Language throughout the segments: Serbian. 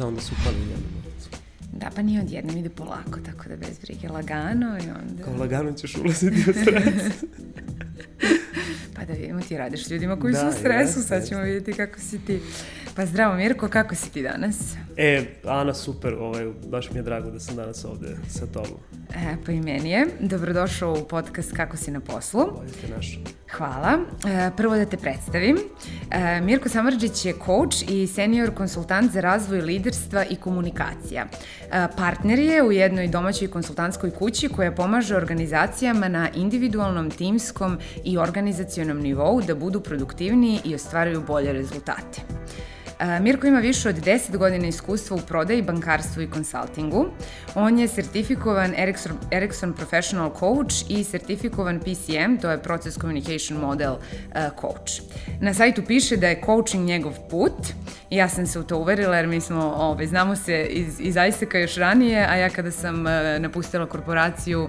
šta onda se upali jednom? Da, pa nije odjednom, ide polako, tako da bez brige, lagano i onda... Kao lagano ćeš ulaziti u stres. pa da vidimo, ti radiš ljudima koji da, su u stresu, jest, sad ćemo vidjeti kako si ti. Pa zdravo Mirko, kako si ti danas? E, Ana, super, ovaj, baš mi je drago da sam danas ovde sa tobom. E, pa i meni je. Dobrodošao u podcast Kako si na poslu. Bolje te našao. Hvala. E, prvo da te predstavim. E, Mirko Samarđić je coach i senior konsultant za razvoj liderstva i komunikacija. E, partner je u jednoj domaćoj konsultantskoj kući koja pomaže organizacijama na individualnom, timskom i organizacionom nivou da budu produktivniji i ostvaruju bolje rezultate. Mirko ima više od 10 godina iskustva u prodaji, bankarstvu i konsultingu. On je sertifikovan Ericsson, Ericsson Professional Coach i sertifikovan PCM, to je Process Communication Model Coach. Na sajtu piše da je coaching njegov put. Ja sam se u to uverila jer mi smo, ove, ovaj, znamo se iz, iz Isaaca još ranije, a ja kada sam napustila korporaciju,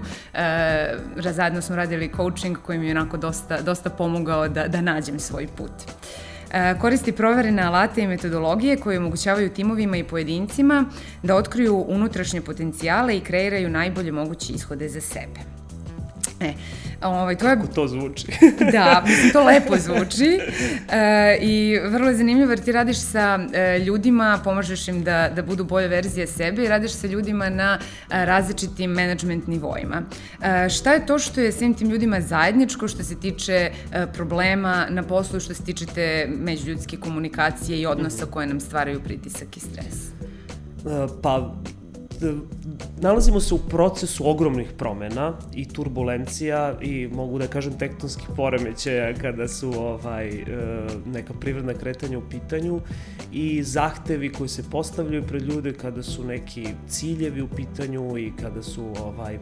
zajedno smo radili coaching koji mi je onako dosta, dosta pomogao da, da nađem svoj put. E, koristi proverene alate i metodologije koje omogućavaju timovima i pojedincima da otkriju unutrašnje potencijale i kreiraju najbolje moguće ishode za sebe. E, Ovaj, to je... Kako to zvuči? da, mislim, to lepo zvuči e, i vrlo je zanimljivo jer ti radiš sa e, ljudima, pomažeš im da, da budu bolje verzije sebe i radiš sa ljudima na e, različitim management nivoima. E, šta je to što je svim tim ljudima zajedničko što se tiče e, problema na poslu, što se tiče te međuljudske komunikacije i odnosa koje nam stvaraju pritisak i stres? E, pa, nalazimo se u procesu ogromnih promena i turbulencija i mogu da kažem tektonskih poremećaja kada su ovaj e, neka privredna kretanja u pitanju i zahtevi koji se postavljaju pred ljude kada su neki ciljevi u pitanju i kada su ovaj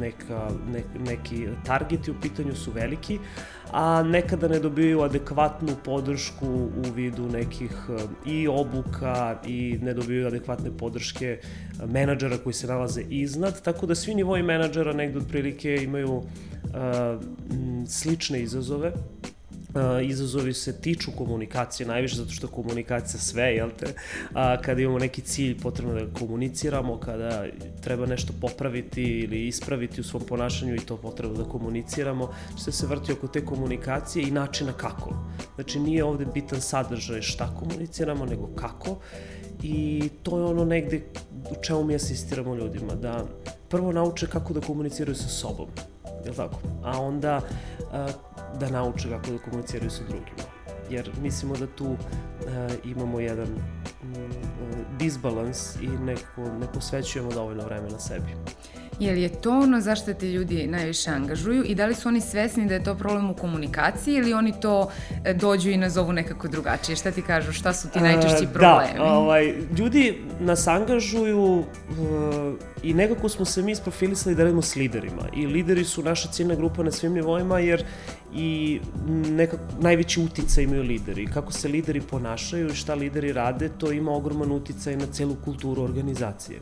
neka ne, neki targeti u pitanju su veliki a nekada ne dobiju adekvatnu podršku u vidu nekih e, i obuka i ne dobiju adekvatne podrške menadžera koji se nalaze iznad, tako da svi nivoji menadžera negde otprilike imaju uh, slične izazove Izazovi se tiču komunikacije najviše zato što komunikacija sve, jel te? A, kada imamo neki cilj potrebno da komuniciramo, kada treba nešto popraviti ili ispraviti u svom ponašanju i to potrebno da komuniciramo, što se vrti oko te komunikacije i načina kako. Znači nije ovde bitan sadržaj šta komuniciramo, nego kako i to je ono negde u čemu mi asistiramo ljudima, da prvo nauče kako da komuniciraju sa sobom, je li tako? A onda da nauče kako da komuniciraju sa drugima. Jer mislimo da tu imamo jedan mm, disbalans i neko, ne posvećujemo dovoljno vremena sebi. Je li je to ono zašto te ljudi najviše angažuju i da li su oni svesni da je to problem u komunikaciji ili oni to e, dođu i nazovu nekako drugačije? Šta ti kažu, šta su ti najčešći da, problemi? Da, ovaj, ljudi nas angažuju uh, i nekako smo se mi isprofilisali da radimo s liderima i lideri su naša ciljna grupa na svim nivoima jer i nekako najveći uticaj imaju lideri. Kako se lideri ponašaju i šta lideri rade, to ima ogroman uticaj na celu kulturu organizacije.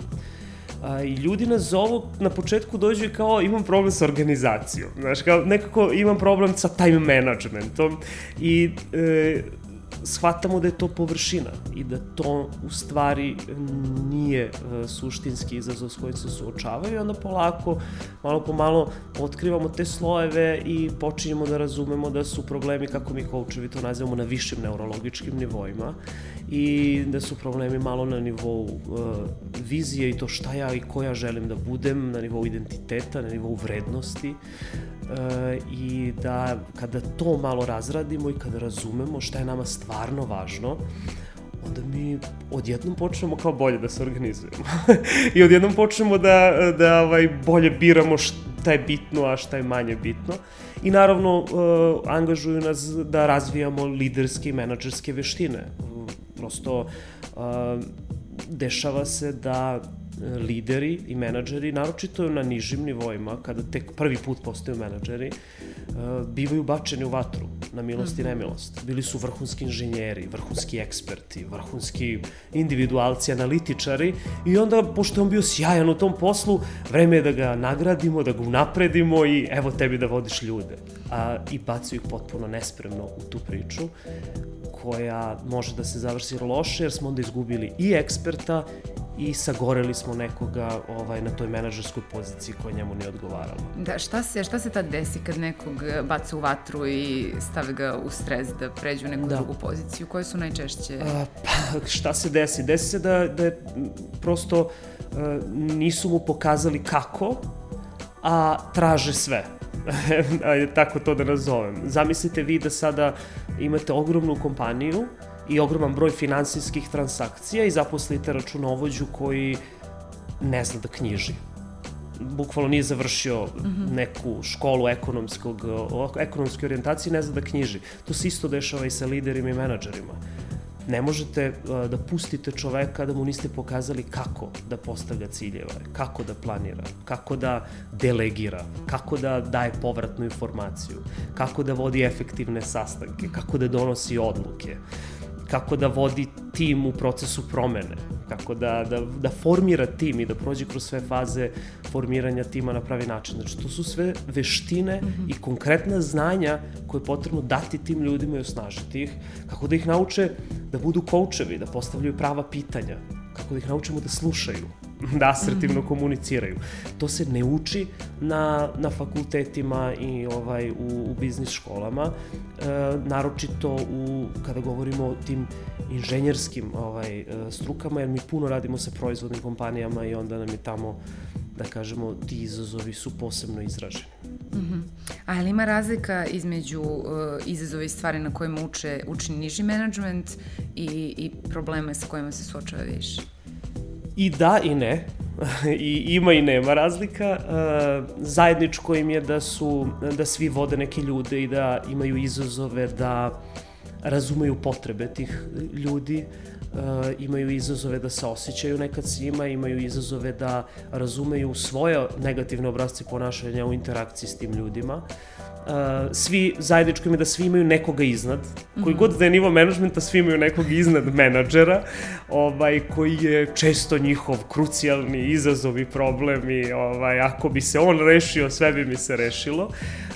A, I ljudi nas zovu, na početku dođu i kao imam problem sa organizacijom. Znaš, kao nekako imam problem sa time managementom i e, shvatamo da je to površina i da to u stvari nije e, suštinski izazov s kojim se suočavaju i onda polako, malo po malo otkrivamo te slojeve i počinjemo da razumemo da su problemi, kako mi koučevi to nazivamo, na višim neurologičkim nivoima i da su problemi malo na nivou uh, vizije i to šta ja i ko ja želim da budem, na nivou identiteta, na nivou vrednosti uh, i da kada to malo razradimo i kada razumemo šta je nama stvarno važno, onda mi odjednom počnemo kao bolje da se organizujemo. I odjednom počnemo da, da ovaj, bolje biramo šta je bitno, a šta je manje bitno. I naravno, uh, angažuju nas da razvijamo liderske i menadžerske veštine prosto uh, dešava se da lideri i menadžeri, naročito na nižim nivoima, kada tek prvi put postaju menadžeri, bivaju bačeni u vatru, na milost i mhm. nemilost. Bili su vrhunski inženjeri, vrhunski eksperti, vrhunski individualci, analitičari i onda, pošto je on bio sjajan u tom poslu, vreme je da ga nagradimo, da ga unapredimo i evo tebi da vodiš ljude. A, I bacaju ih potpuno nespremno u tu priču koja može da se završi loše, jer smo onda izgubili i eksperta i sagoreli smo nekoga ovaj, na toj menadžerskoj poziciji koja njemu ne odgovarala. Da, šta se, šta se tad desi kad nekog baca u vatru i stavi ga u stres da pređe u neku da. drugu poziciju? Koje su najčešće? A, pa, šta se desi? Desi se da, da je prosto a, nisu mu pokazali kako, a traže sve. Ajde, tako to da nazovem. Zamislite vi da sada imate ogromnu kompaniju i ogroman broj finansijskih transakcija i zaposlite računovođu koji ne zna da knjiži. Bukvalno nije završio mm -hmm. neku školu ekonomskog, ekonomske orijentacije, ne zna da knjiži. To se isto dešava i sa liderima i menadžerima. Ne možete uh, da pustite čoveka da mu niste pokazali kako da postavlja ciljeve, kako da planira, kako da delegira, kako da daje povratnu informaciju, kako da vodi efektivne sastanke, kako da donosi odluke kako da vodi tim u procesu promene, kako da, da, da formira tim i da prođe kroz sve faze formiranja tima na pravi način. Znači, to su sve veštine mm -hmm. i konkretna znanja koje je potrebno dati tim ljudima i osnažiti ih, kako da ih nauče da budu koučevi, da postavljaju prava pitanja, kako da ih naučimo da slušaju, da asertivno -hmm. komuniciraju. To se ne uči na, na fakultetima i ovaj, u, u biznis školama, e, naročito u, kada govorimo o tim inženjerskim ovaj, e, strukama, jer mi puno radimo sa proizvodnim kompanijama i onda nam je tamo da kažemo, ti izazovi su posebno izraženi. A je li ima razlika između uh, izazova i stvari na kojima uče, uči niži menadžment i, i probleme sa kojima se suočava više? I da i ne. I ima i nema razlika. Uh, zajedničko im je da su, da svi vode neke ljude i da imaju izazove da razumeju potrebe tih ljudi, uh, imaju izazove da se osjećaju nekad s njima, imaju izazove da razumeju svoje negativne obrazce ponašanja u interakciji s tim ljudima. Uh, svi, zajedničko im je da svi imaju nekoga iznad, koji mm -hmm. god da je nivo menadžmenta, svi imaju nekog iznad menadžera, ovaj, koji je često njihov krucijalni izazov i problem i ovaj, ako bi se on rešio, sve bi mi se rešilo. Uh,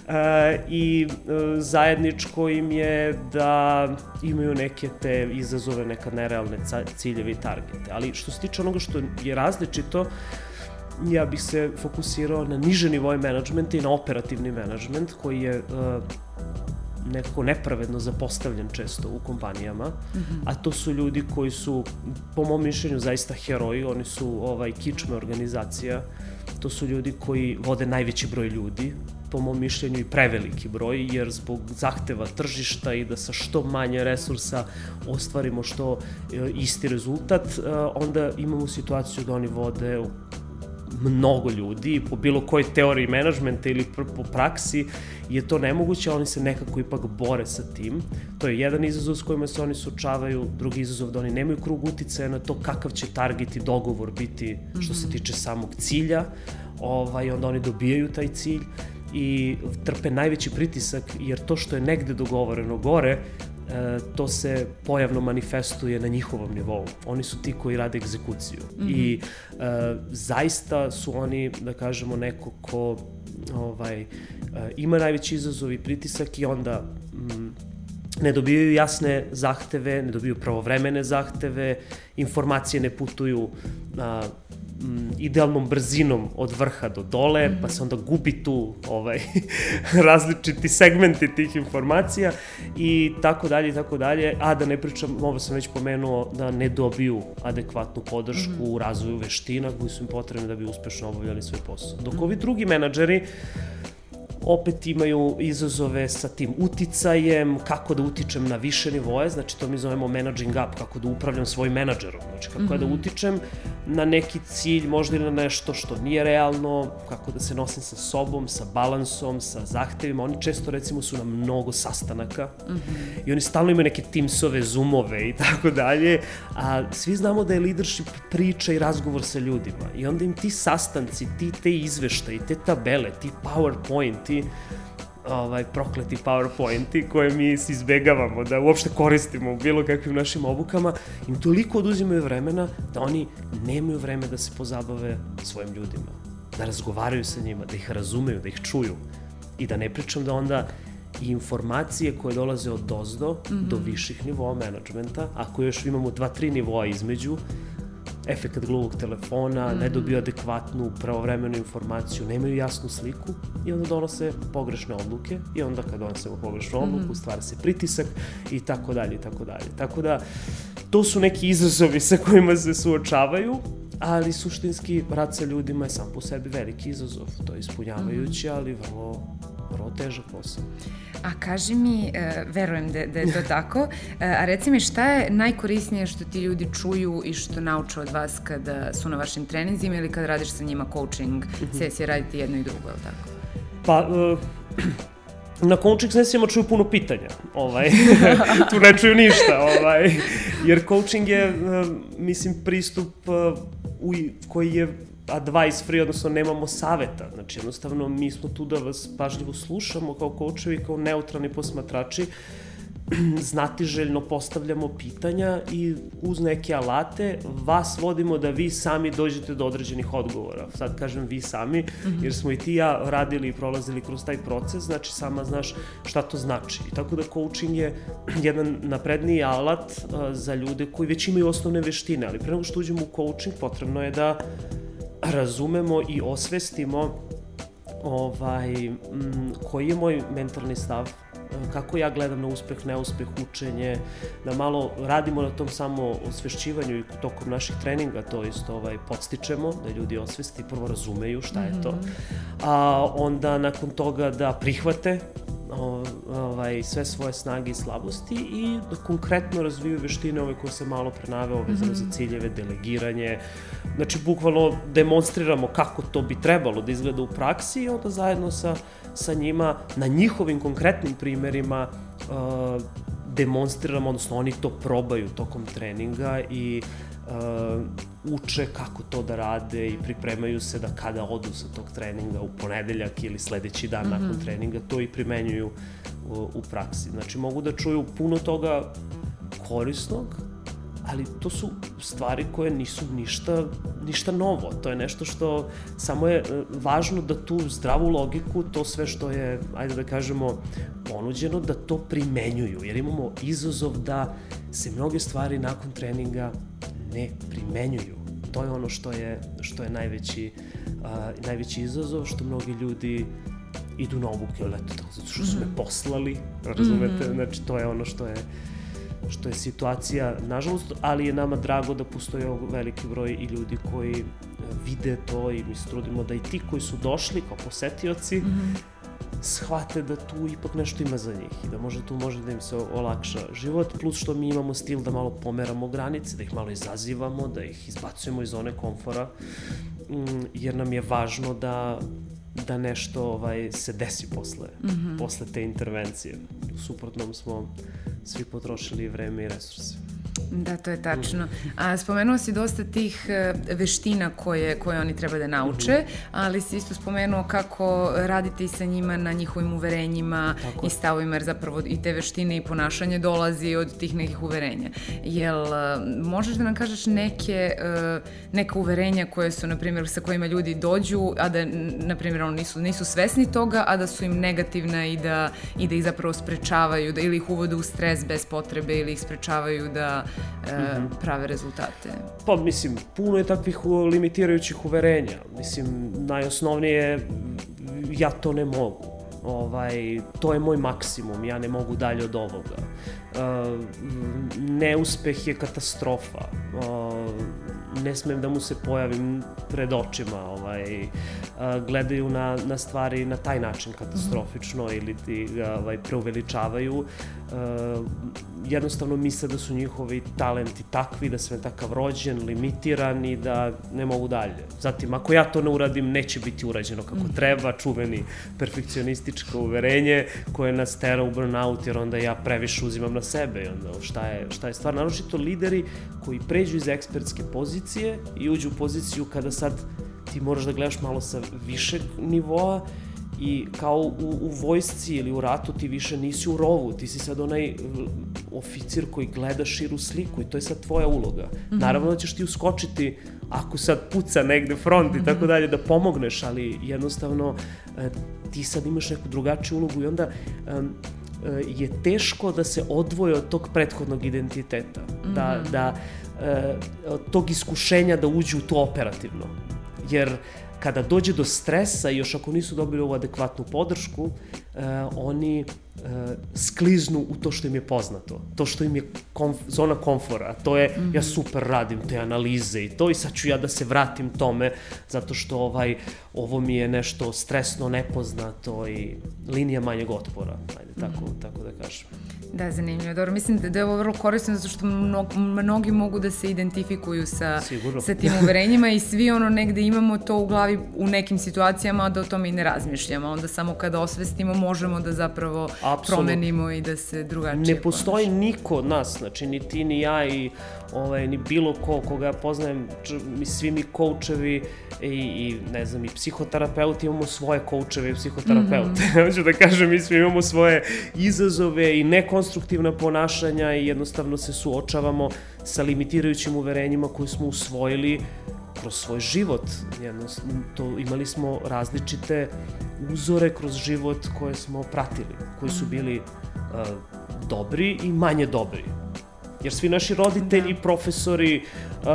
I uh, zajedničko im je da imaju neke te izazove, neka nerealne ciljeve i targete. Ali što se tiče onoga što je različito, ja bih se fokusirao na niže nivoje menadžmenta i na operativni menadžment koji je uh, nekako nepravedno zapostavljen često u kompanijama, mm -hmm. a to su ljudi koji su, po mom mišljenju, zaista heroji, oni su ovaj, kičme organizacija, to su ljudi koji vode najveći broj ljudi, po mom mišljenju i preveliki broj, jer zbog zahteva tržišta i da sa što manje resursa ostvarimo što e, isti rezultat, e, onda imamo situaciju da oni vode mnogo ljudi po bilo kojoj teoriji menadžmenta ili po praksi je to nemoguće, oni se nekako ipak bore sa tim. To je jedan izazov s kojima se oni suočavaju, drugi izazov da oni nemaju krug uticaja na to kakav će target i dogovor biti što se mhm. tiče samog cilja, ovaj, onda oni dobijaju taj cilj i trpe najveći pritisak jer to što je negde dogovoreno gore e, to se pojavno manifestuje na njihovom nivou. Oni su ti koji rade egzekuciju. Mm -hmm. I e, zaista su oni, da kažemo, neko ko ovaj, e, ima najveći izazov i pritisak i onda mm, ne dobijaju jasne zahteve, ne dobiju pravovremene zahteve, informacije ne putuju m, idealnom brzinom od vrha do dole, mm -hmm. pa se onda gubi tu ovaj, različiti segmenti tih informacija i tako dalje i tako dalje, a da ne pričam, ovo sam već pomenuo, da ne dobiju adekvatnu podršku mm -hmm. u razvoju veština koji su im potrebne da bi uspešno obavljali svoj posao. Dok ovi drugi menadžeri opet imaju izazove sa tim uticajem, kako da utičem na više nivoje, znači to mi zovemo managing up, kako da upravljam svojim menadžerom, znači kako mm -hmm. da mhm. utičem na neki cilj, možda i na nešto što nije realno, kako da se nosim sa sobom, sa balansom, sa zahtevima. Oni često recimo su na mnogo sastanaka mm -hmm. i oni stalno imaju neke Teamsove, Zoomove i tako dalje, a svi znamo da je leadership priča i razgovor sa ljudima i onda im ti sastanci, ti te izveštaji, te tabele, ti PowerPoint, ti ovaj, prokleti PowerPointi koje mi izbegavamo da uopšte koristimo u bilo kakvim našim obukama, im toliko oduzimaju vremena da oni nemaju vreme da se pozabave svojim ljudima, da razgovaraju sa njima, da ih razumeju, da ih čuju. I da ne pričam da onda i informacije koje dolaze od dozdo mm -hmm. do viših nivoa menadžmenta, ako još imamo dva, tri nivoa između, efekat gluvog telefona, mm -hmm. ne dobiju adekvatnu, pravovremenu informaciju, nemaju jasnu sliku i onda donose pogrešne odluke i onda kad donosemo pogrešnu odluku, mm -hmm. stvara se pritisak i tako dalje i tako dalje. Tako da, to su neki izazovi sa kojima se suočavaju, ali suštinski rad sa ljudima je sam po sebi veliki izazov. To je ispunjavajući, mm -hmm. ali vrlo, vrlo težak posao. A kaži mi, uh, verujem da, da je to tako, uh, a reci mi šta je najkorisnije što ti ljudi čuju i što nauče od vas kada su na vašim treninzima ili kada radiš sa njima coaching mhm. sesije, radite jedno i drugo, je li tako? Pa, uh, na coaching sesijama čuju puno pitanja, ovaj, tu ne čuju ništa, ovaj, jer coaching je, uh, mislim, pristup uh, u, koji je advice free, odnosno nemamo saveta. Znači, jednostavno, mi smo tu da vas pažljivo slušamo kao koučevi, kao neutralni posmatrači, znatiželjno postavljamo pitanja i uz neke alate vas vodimo da vi sami dođete do određenih odgovora. Sad kažem vi sami, -hmm. jer smo i ti ja radili i prolazili kroz taj proces, znači sama znaš šta to znači. I tako da coaching je jedan napredniji alat za ljude koji već imaju osnovne veštine, ali pre nego što uđemo u coaching potrebno je da razumemo i osvestimo ovaj, m, koji je moj mentalni stav, kako ja gledam na uspeh, neuspeh, učenje, da malo radimo na tom samo osvešćivanju i tokom naših treninga to isto ovaj, podstičemo, da ljudi osvesti, prvo razumeju šta je to, mhm. a onda nakon toga da prihvate ovaj, sve svoje snage i slabosti i da konkretno razviju veštine ove koje sam malo prenaveo vezano mm -hmm. za ciljeve, delegiranje. Znači, bukvalno demonstriramo kako to bi trebalo da izgleda u praksi i onda zajedno sa, sa njima, na njihovim konkretnim primerima, uh, demonstriramo, odnosno oni to probaju tokom treninga i uh, uče kako to da rade i pripremaju se da kada odu sa tog treninga u ponedeljak ili sledeći dan mm -hmm. nakon treninga, to i primenjuju u, u praksi. Znači mogu da čuju puno toga korisnog, ali to su stvari koje nisu ništa, ništa novo. To je nešto što samo je e, važno da tu zdravu logiku, to sve što je, ajde da kažemo, ponuđeno, da to primenjuju. Jer imamo izazov da se mnoge stvari nakon treninga ne primenjuju. To je ono što je, što je najveći, uh, najveći izazov, što mnogi ljudi idu na obuke, eto, zato što su me mhm. poslali, razumete, mm -hmm. znači to je ono što je što je situacija, nažalost, ali je nama drago da postoje veliki broj i ljudi koji vide to i mi se trudimo da i ti koji su došli kao posetioci, mm -hmm shvate da tu ipak nešto ima za njih i da možda tu može da im se olakša život, plus što mi imamo stil da malo pomeramo granice, da ih malo izazivamo, da ih izbacujemo iz zone komfora, mm, jer nam je važno da da nešto ovaj se desi posle mm -hmm. posle te intervencije. Suprotnom smo svi potrošili vreme i resurse. Da, to je tačno. A spomenuo si dosta tih e, veština koje, koje oni treba da nauče, ali si isto spomenuo kako radite i sa njima na njihovim uverenjima Tako. i stavovima, jer zapravo i te veštine i ponašanje dolazi od tih nekih uverenja. Jel e, možeš da nam kažeš neke, e, neka uverenja koje su, na primjer, sa kojima ljudi dođu, a da, na primjer, oni nisu, nisu svesni toga, a da su im negativna i da, i da ih zapravo sprečavaju, da ili ih uvode u stres bez potrebe ili ih sprečavaju da e, -hmm. prave rezultate? Pa, mislim, puno je takvih limitirajućih uverenja. Mislim, najosnovnije ja to ne mogu. Ovaj, to je moj maksimum, ja ne mogu dalje od ovoga. Uh, neuspeh je katastrofa. Uh, ne smem da mu se pojavim pred očima. Ovaj, gledaju na, na stvari na taj način katastrofično mm -hmm. ili ti ga ovaj, preuveličavaju. Jednostavno misle da su njihovi talenti takvi, da sam takav rođen, limitiran i da ne mogu dalje. Zatim, ako ja to ne uradim, neće biti urađeno kako mm. treba, čuveni perfekcionističko uverenje koje nas tera u burnout, jer onda ja previše uzimam na sebe i onda šta je, šta je stvar. Naročito lideri koji pređu iz ekspertske pozicije i uđu u poziciju kada sad ti moraš da gledaš malo sa višeg nivoa I kao u, u vojsci ili u ratu ti više nisi u rovu, ti si sad onaj oficir koji gleda širu sliku i to je sad tvoja uloga. Mm -hmm. Naravno da ćeš ti uskočiti ako sad puca negde front i tako dalje da pomogneš, ali jednostavno e, ti sad imaš neku drugačiju ulogu i onda um, je teško da se odvoje od tog prethodnog identiteta, mm -hmm. da, mhm. da od tog iskušenja da uđu u to operativno. Jer kada dođe do stresa i još ako nisu dobili ovu adekvatnu podršku, uh, oni uh, skliznu u to što im je poznato, to što im je komf zona komfora, to je mm -hmm. ja mhm. super radim te analize i to i sad ću ja da se vratim tome zato što ovaj ovo mi je nešto stresno, nepoznato i linija manjeg otpora, ajde tako, mm -hmm. tako da kažem. Da, zanimljivo. Dobro, mislim da je ovo vrlo korisno zato što mnog, mnogi mogu da se identifikuju sa, Sigurno. sa tim uverenjima i svi ono negde imamo to u glavi u nekim situacijama da o tome i ne razmišljamo. Onda samo kada osvestimo možemo da zapravo Absolut. promenimo i da se drugačije Ne postoji ponaša. niko od nas, znači ni ti ni ja i ovaj, ni bilo ko koga ja poznajem, mi svi mi koučevi i, i ne znam, i psihoterapeuti imamo svoje koučeve i psihoterapeute. Mm -hmm. Hoću da kažem, mi svi imamo svoje izazove i nekonstruktivna ponašanja i jednostavno se suočavamo sa limitirajućim uverenjima koje smo usvojili kroz svoj život. Jednostavno, to, imali smo različite uzore kroz život koje smo pratili, koji su bili uh, dobri i manje dobri. Jer svi naši roditelji, da. profesori, uh,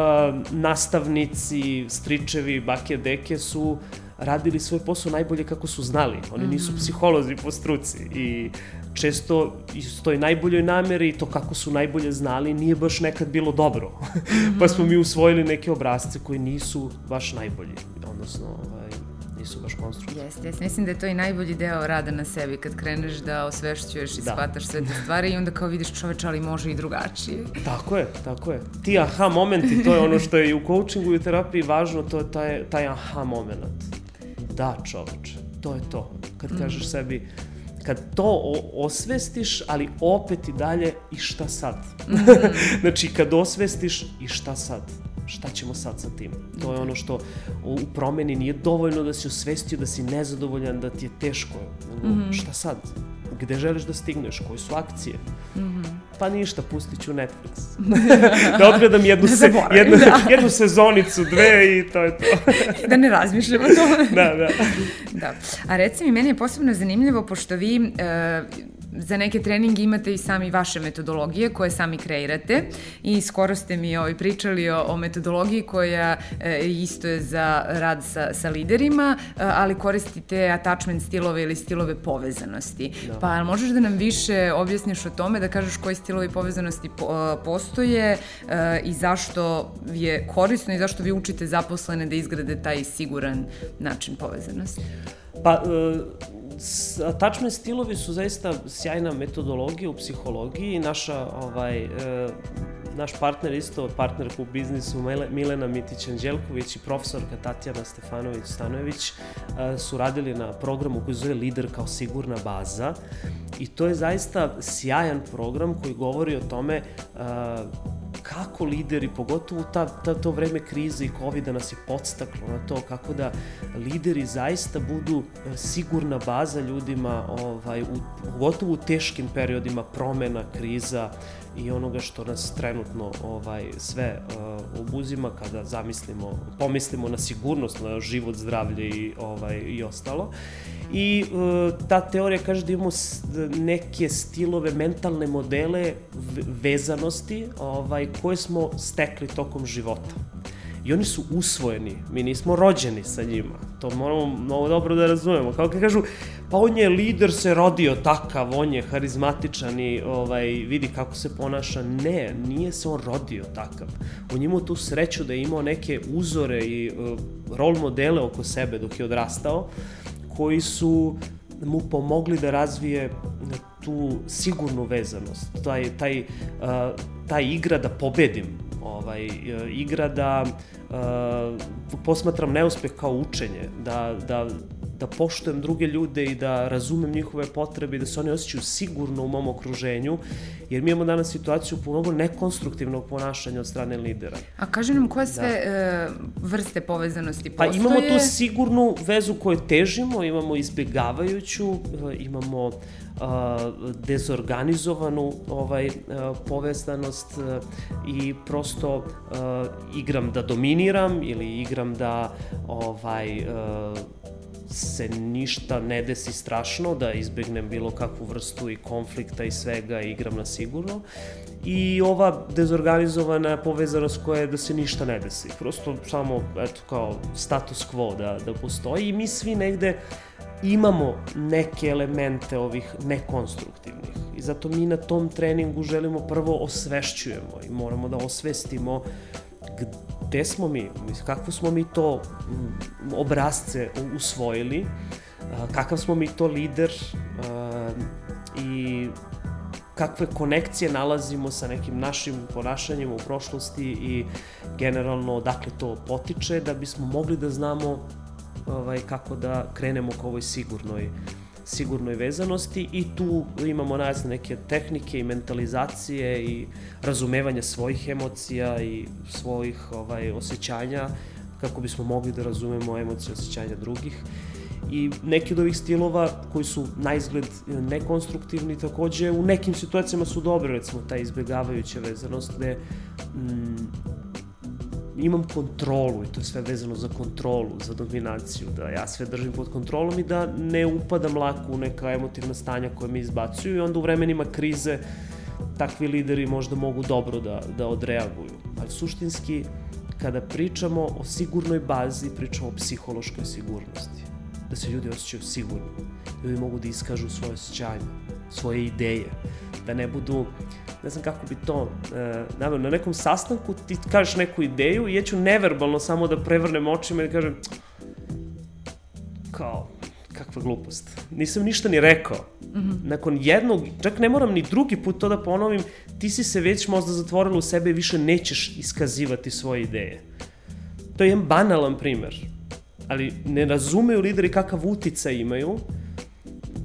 nastavnici, stričevi, bake, deke su radili svoj posao najbolje kako su znali. Oni nisu mhm. psiholozi po struci i često iz toj najboljoj namere i to kako su najbolje znali nije baš nekad bilo dobro. pa smo mi usvojili neke obrazce koji nisu baš najbolji, odnosno ovaj, nisu baš konstruktivni. Jeste, jeste. Mislim da je to i najbolji deo rada na sebi, kad kreneš da osvešćuješ i da. shvataš sve te stvari i onda kao vidiš čoveč, ali može i drugačije. Tako je, tako je. Ti aha momenti, to je ono što je i u coachingu i u terapiji važno, to je taj, taj aha moment. Da, čoveč, to je to. Kad mm. kažeš sebi, kad to osvestiš, ali opet i dalje i šta sad? -hmm. znači, kad osvestiš i šta sad? Šta ćemo sad sa tim? To je ono što u promeni nije dovoljno da si osvestio da si nezadovoljan, da ti je teško. Mm -hmm. Šta sad? Gde želiš da stigneš? Koje su akcije? Mm -hmm. Pa ništa, pustit ću Netflix. da odgledam jednu, se, jednu, da. jednu sezonicu, dve i to je to. da ne razmišljamo o tome. da, da. da. A reci mi, meni je posebno zanimljivo, pošto vi uh, za neke treninge imate i sami vaše metodologije koje sami kreirate i skoro ste mi ovaj, pričali o, o metodologiji koja e, isto je za rad sa, sa liderima, e, ali koristite attachment stilove ili stilove povezanosti. Da. Pa možeš da nam više objasniš o tome, da kažeš koji stilovi povezanosti po, e, postoje e, i zašto je korisno i zašto vi učite zaposlene da izgrade taj siguran način povezanosti? Pa, e, attachment stilovi su zaista sjajna metodologija u psihologiji. Naša, ovaj, e, naš partner isto, partner u biznisu Milena Mitić-Anđelković i profesorka Tatjana Stefanović-Stanojević e, su radili na programu koji zove Lider kao sigurna baza i to je zaista sjajan program koji govori o tome e, kako lideri, pogotovo ta, ta, to vreme krize i covid nas je podstaklo na to kako da lideri zaista budu e, sigurna baza ljudima, ovaj, u, pogotovo u teškim periodima promena, kriza i onoga što nas trenutno ovaj sve uh, obuzima kada zamislimo, pomislimo na sigurnost, na život, zdravlje i ovaj i ostalo. I uh, ta teorija kaže da imamo neke stilove, mentalne modele vezanosti ovaj, koje smo stekli tokom života. I oni su usvojeni, mi nismo rođeni sa njima. To moramo mnogo dobro da razumemo. Kao kad kažu, pa on je lider, se rodio takav, on je harizmatičan i ovaj, vidi kako se ponaša. Ne, nije se on rodio takav. On imao tu sreću da je imao neke uzore i uh, rol modele oko sebe dok je odrastao koji su mu pomogli da razvije tu sigurnu vezanost, taj, taj, uh, taj igra da pobedim, ovaj, uh, igra da uh, posmatram neuspeh kao učenje, da, da da poštujem druge ljude i da razumem njihove potrebe i da se oni osjećaju sigurno u mom okruženju, jer mi imamo danas situaciju mnogo nekonstruktivnog ponašanja od strane lidera. A kaži nam koje sve da. e, vrste povezanosti postoje? Pa imamo tu sigurnu vezu koju težimo, imamo izbjegavajuću, e, imamo dezorganizovanu ovaj povezanost i prosto igram da dominiram ili igram da ovaj se ništa ne desi strašno, da izbegnem bilo kakvu vrstu i konflikta i svega i igram na sigurno. I ova dezorganizovana povezanost koja je da se ništa ne desi. Prosto samo, eto, kao status quo da, da postoji i mi svi negde imamo neke elemente ovih nekonstruktivnih. I zato mi na tom treningu želimo prvo osvešćujemo i moramo da osvestimo gde smo mi, kakvo smo mi to obrazce usvojili, kakav smo mi to lider? I kakve konekcije nalazimo sa nekim našim ponašanjem u prošlosti i generalno odakle to potiče da bismo mogli da znamo ovaj, kako da krenemo ka ovoj sigurnoj sigurnoj vezanosti i tu imamo razne neke tehnike i mentalizacije i razumevanja svojih emocija i svojih ovaj, osjećanja kako bismo mogli da razumemo emocije i osjećanja drugih. I neki od ovih stilova koji su na izgled nekonstruktivni takođe u nekim situacijama su dobre, recimo ta izbjegavajuća vezanost gde mm, imam kontrolu i to je sve vezano za kontrolu, za dominaciju, da ja sve držim pod kontrolom i da ne upadam lako u neka emotivna stanja koje me izbacuju i onda u vremenima krize takvi lideri možda mogu dobro da, da odreaguju. Ali suštinski, kada pričamo o sigurnoj bazi, pričamo o psihološkoj sigurnosti. Da se ljudi osjećaju sigurno, ljudi mogu da iskažu svoje osjećanje, svoje ideje, da ne budu ne znam kako bi to, e, na nekom sastanku ti kažeš neku ideju i ja ću neverbalno samo da prevrnem očima i da kažem kao, kakva glupost. Nisam ništa ni rekao. Mm -hmm. Nakon jednog, čak ne moram ni drugi put to da ponovim, ti si se već možda zatvorila u sebe i više nećeš iskazivati svoje ideje. To je jedan banalan primer. Ali ne razumeju lideri kakav utica imaju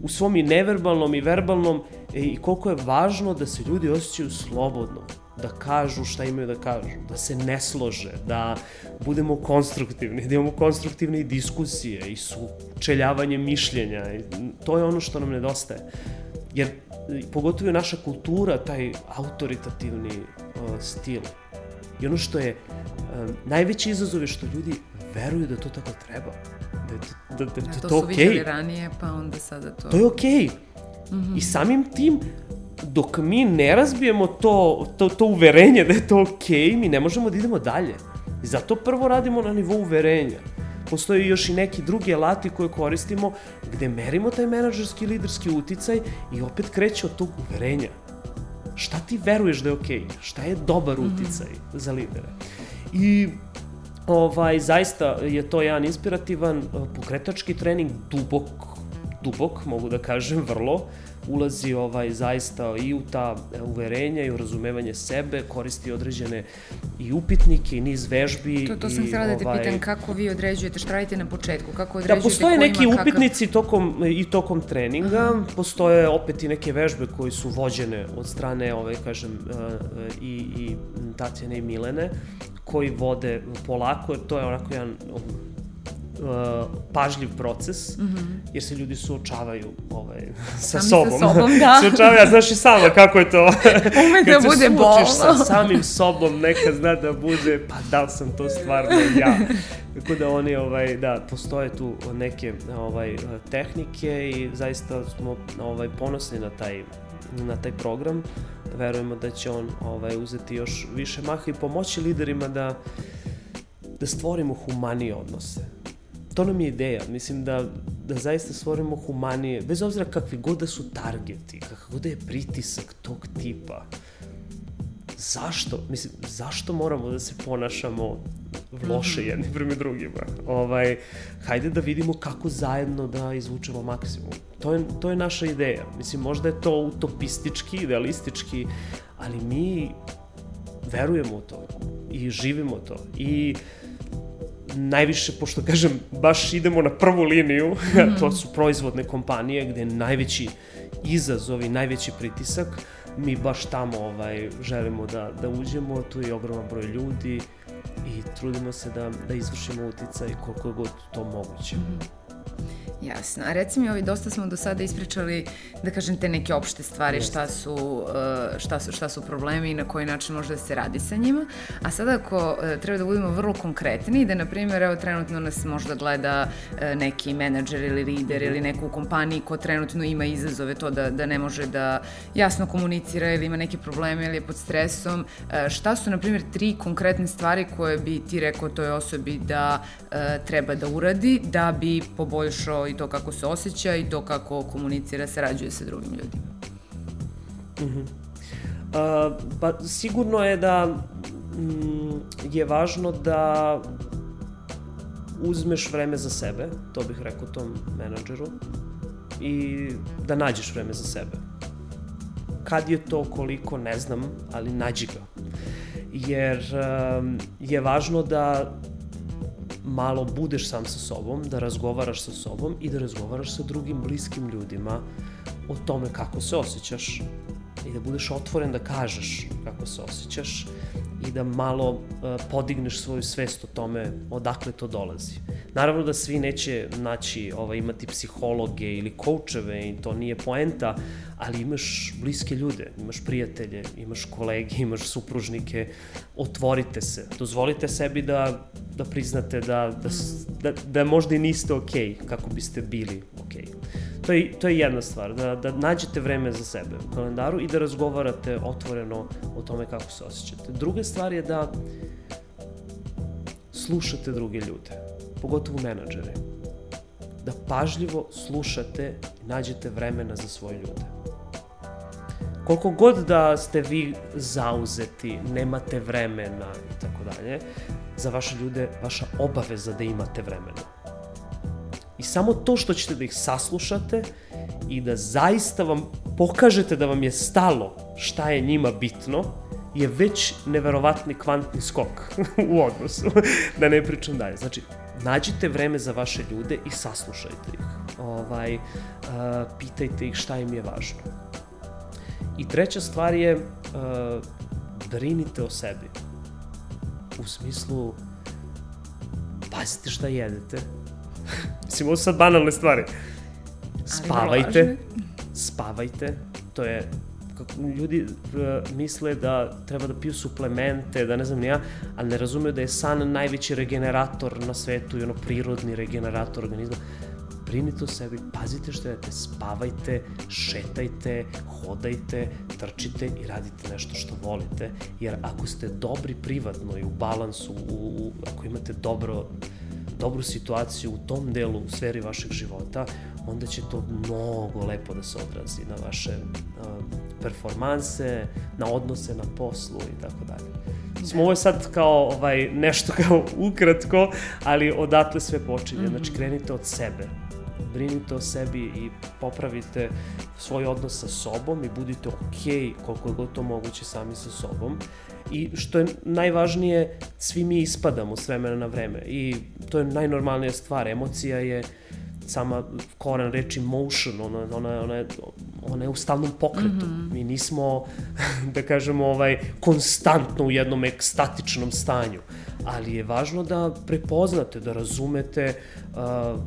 u svom i neverbalnom i verbalnom i koliko je važno da se ljudi osjećaju slobodno, da kažu šta imaju da kažu, da se ne slože, da budemo konstruktivni, da imamo konstruktivne diskusije i sučeljavanje mišljenja. I to je ono što nam nedostaje. Jer pogotovo je naša kultura taj autoritativni uh, stil. I ono što je uh, najveći izazov je što ljudi veruju da to tako treba. Da da, da, da, da to. To su okay. vidjeli ranije, pa onda sada to... To je okej. Okay -hmm. I samim tim, dok mi ne razbijemo to, to, to uverenje da je to okej, okay, mi ne možemo da idemo dalje. I zato prvo radimo na nivou uverenja. Postoje još i neki drugi alati koje koristimo gde merimo taj menadžerski liderski uticaj i opet kreće od tog uverenja. Šta ti veruješ da je okej? Okay? Šta je dobar mhm. uticaj mm -hmm. za lidere? I ovaj, zaista je to jedan inspirativan pokretački trening, dubok dubok, mogu da kažem, vrlo, ulazi ovaj zaista i u ta uverenja i u razumevanje sebe, koristi određene i upitnike i niz vežbi. To, to sam htjela da te ovaj, pitam, kako vi određujete, šta radite na početku, kako određujete Da, postoje neki kakav... upitnici tokom, i tokom treninga, Aha. postoje opet i neke vežbe koji su vođene od strane, ove, kažem, uh, i, i Tatjane i Milene, koji vode polako, to je onako jedan uh, pažljiv proces, mm -hmm. jer se ljudi suočavaju ovaj, sa Sami sobom. Sa sobom, da. suočavaju, ja znaš i sama kako je to. Ume da bude bolno. sa samim sobom, neka zna da bude, pa da li sam to stvarno ja. Tako da oni, ovaj, da, postoje tu neke ovaj, tehnike i zaista smo ovaj, ponosni na taj, na taj program. Verujemo da će on ovaj, uzeti još više maha i pomoći liderima da da stvorimo humanije odnose to nam je ideja. Mislim da, da zaista stvorimo humanije, bez obzira kakvi god da su targeti, kakav god da je pritisak tog tipa. Zašto? Mislim, zašto moramo da se ponašamo loše mhm. jedni prema drugima? Ovaj, hajde da vidimo kako zajedno da izvučemo maksimum. To je, to je naša ideja. Mislim, možda je to utopistički, idealistički, ali mi verujemo u to i živimo to. I uh, najviše, pošto kažem, baš idemo na prvu liniju, mm -hmm. to su proizvodne kompanije gde je najveći izazov i najveći pritisak, mi baš tamo ovaj, želimo da, da uđemo, tu je ogroman broj ljudi i trudimo se da, da izvršimo uticaj koliko je god to moguće. Mm -hmm. Jasno. A reci mi, ovi, dosta smo do sada ispričali, da kažem, te neke opšte stvari, šta su, uh, šta, su, šta su problemi i na koji način može da se radi sa njima. A sada ako uh, treba da budemo vrlo konkretni, da, na primjer, evo, trenutno nas možda gleda uh, neki menadžer ili lider ili neko u kompaniji ko trenutno ima izazove to da, da ne može da jasno komunicira ili ima neke probleme ili je pod stresom. Šta su, na primjer, tri konkretne stvari koje bi ti rekao toj osobi da treba da uradi da bi poboljšao i to kako se osjeća i to kako komunicira, sarađuje sa drugim ljudima. Mm -hmm. Uh, pa sigurno je da mm, je važno da uzmeš vreme za sebe, to bih rekao tom menadžeru, i da nađeš vreme za sebe. Kad je to, koliko, ne znam, ali nađi ga. Jer um, je važno da malo budeš sam sa sobom, da razgovaraš sa sobom i da razgovaraš sa drugim bliskim ljudima o tome kako se osjećaš i da budeš otvoren da kažeš kako se osjećaš i da malo uh, podigneš svoju svest o tome odakle to dolazi. Naravno da svi neće naći, ovaj, imati psihologe ili koučeve i to nije poenta, ali imaš bliske ljude, imaš prijatelje, imaš kolege, imaš supružnike, otvorite se, dozvolite sebi da, da priznate da, da, da, da možda i niste okej okay, kako biste bili okej. Okay. To je, to je jedna stvar, da, da nađete vreme za sebe u kalendaru i da razgovarate otvoreno o tome kako se osjećate. Druga stvar je da slušate druge ljude, pogotovo menadžere. Da pažljivo slušate i nađete vremena za svoje ljude. Koliko god da ste vi zauzeti, nemate vremena i tako dalje, za vaše ljude vaša obaveza da imate vremena. Samo to što ćete da ih saslušate i da zaista vam pokažete da vam je stalo šta je njima bitno, je već neverovatni kvantni skok u odnosu, da ne pričam dalje. Znači, nađite vreme za vaše ljude i saslušajte ih. Ovaj, uh, pitajte ih šta im je važno. I treća stvar je uh, brinite o sebi. U smislu pazite šta jedete, Mislim, ovo su sad banalne stvari. Spavajte, spavajte, to je kako ljudi uh, misle da treba da piju suplemente, da ne znam ni ja, ali ne razumeju da je san najveći regenerator na svetu i ono prirodni regenerator organizma. Brinite o sebi, pazite što jedete, spavajte, šetajte, hodajte, trčite i radite nešto što volite, jer ako ste dobri privatno i u balansu, u, u, ako imate dobro dobru situaciju u tom delu u sferi vašeg života, onda će to mnogo lepo da se odrazi na vaše uh, performanse, na odnose na poslu i tako dalje. Smo ovo je sad kao ovaj, nešto kao ukratko, ali odatle sve počinje. Znači, krenite od sebe. Brinite o sebi i popravite svoj odnos sa sobom i budite okej okay, koliko je god to moguće sami sa sobom i što je najvažnije, svi mi ispadamo s vremena na vreme i to je najnormalnija stvar. Emocija je sama koran reči motion, ona, ona, ona, je, ona je u stalnom pokretu. Mm -hmm. Mi nismo, da kažemo, ovaj, konstantno u jednom ekstatičnom stanju. Ali je važno da prepoznate, da razumete uh,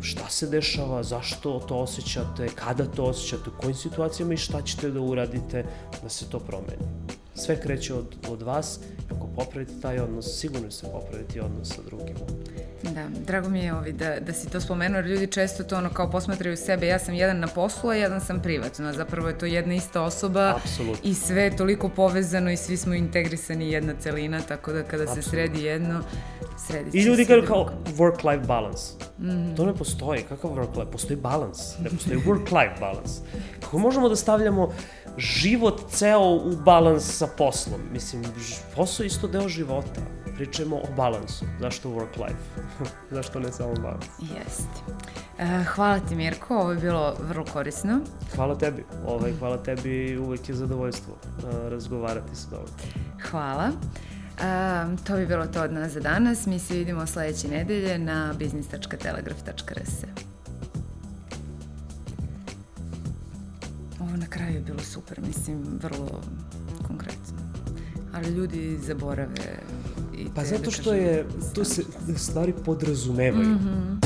šta se dešava, zašto to osjećate, kada to osjećate, u kojim situacijama i šta ćete da uradite da se to promeni sve kreće od, od vas. Ako popravite taj odnos, sigurno se popraviti odnos sa drugima. Da, drago mi je ovi da, da si to spomenuo, jer ljudi često to ono kao posmatraju sebe, ja sam jedan na poslu, a jedan sam privatno. Zapravo je to jedna ista osoba Absolut. i sve je toliko povezano i svi smo integrisani jedna celina, tako da kada Absolut. se sredi jedno, sredi se I ljudi kažu kao work-life balance. Mm -hmm. To ne postoji. Kakav work-life? Postoji balans. Ne postoji work-life balance. Kako možemo da stavljamo život ceo u balans sa poslom. Mislim, posao je isto deo života. Pričamo o balansu. Zašto work-life? Zašto ne samo balans? Jeste. Uh, hvala ti Mirko, ovo je bilo vrlo korisno. Hvala tebi. Ovaj, hvala tebi, uvek je zadovoljstvo uh, razgovarati sa tobom. Hvala. Um, to bi bilo to od nas za danas. Mi se vidimo sledeće nedelje na business.telegraf.rs. Ovo na kraju je bilo super, mislim, vrlo konkretno. Ali ljudi zaborave i Pa zato da što je, tu se stvari podrazumevaju. Mhm.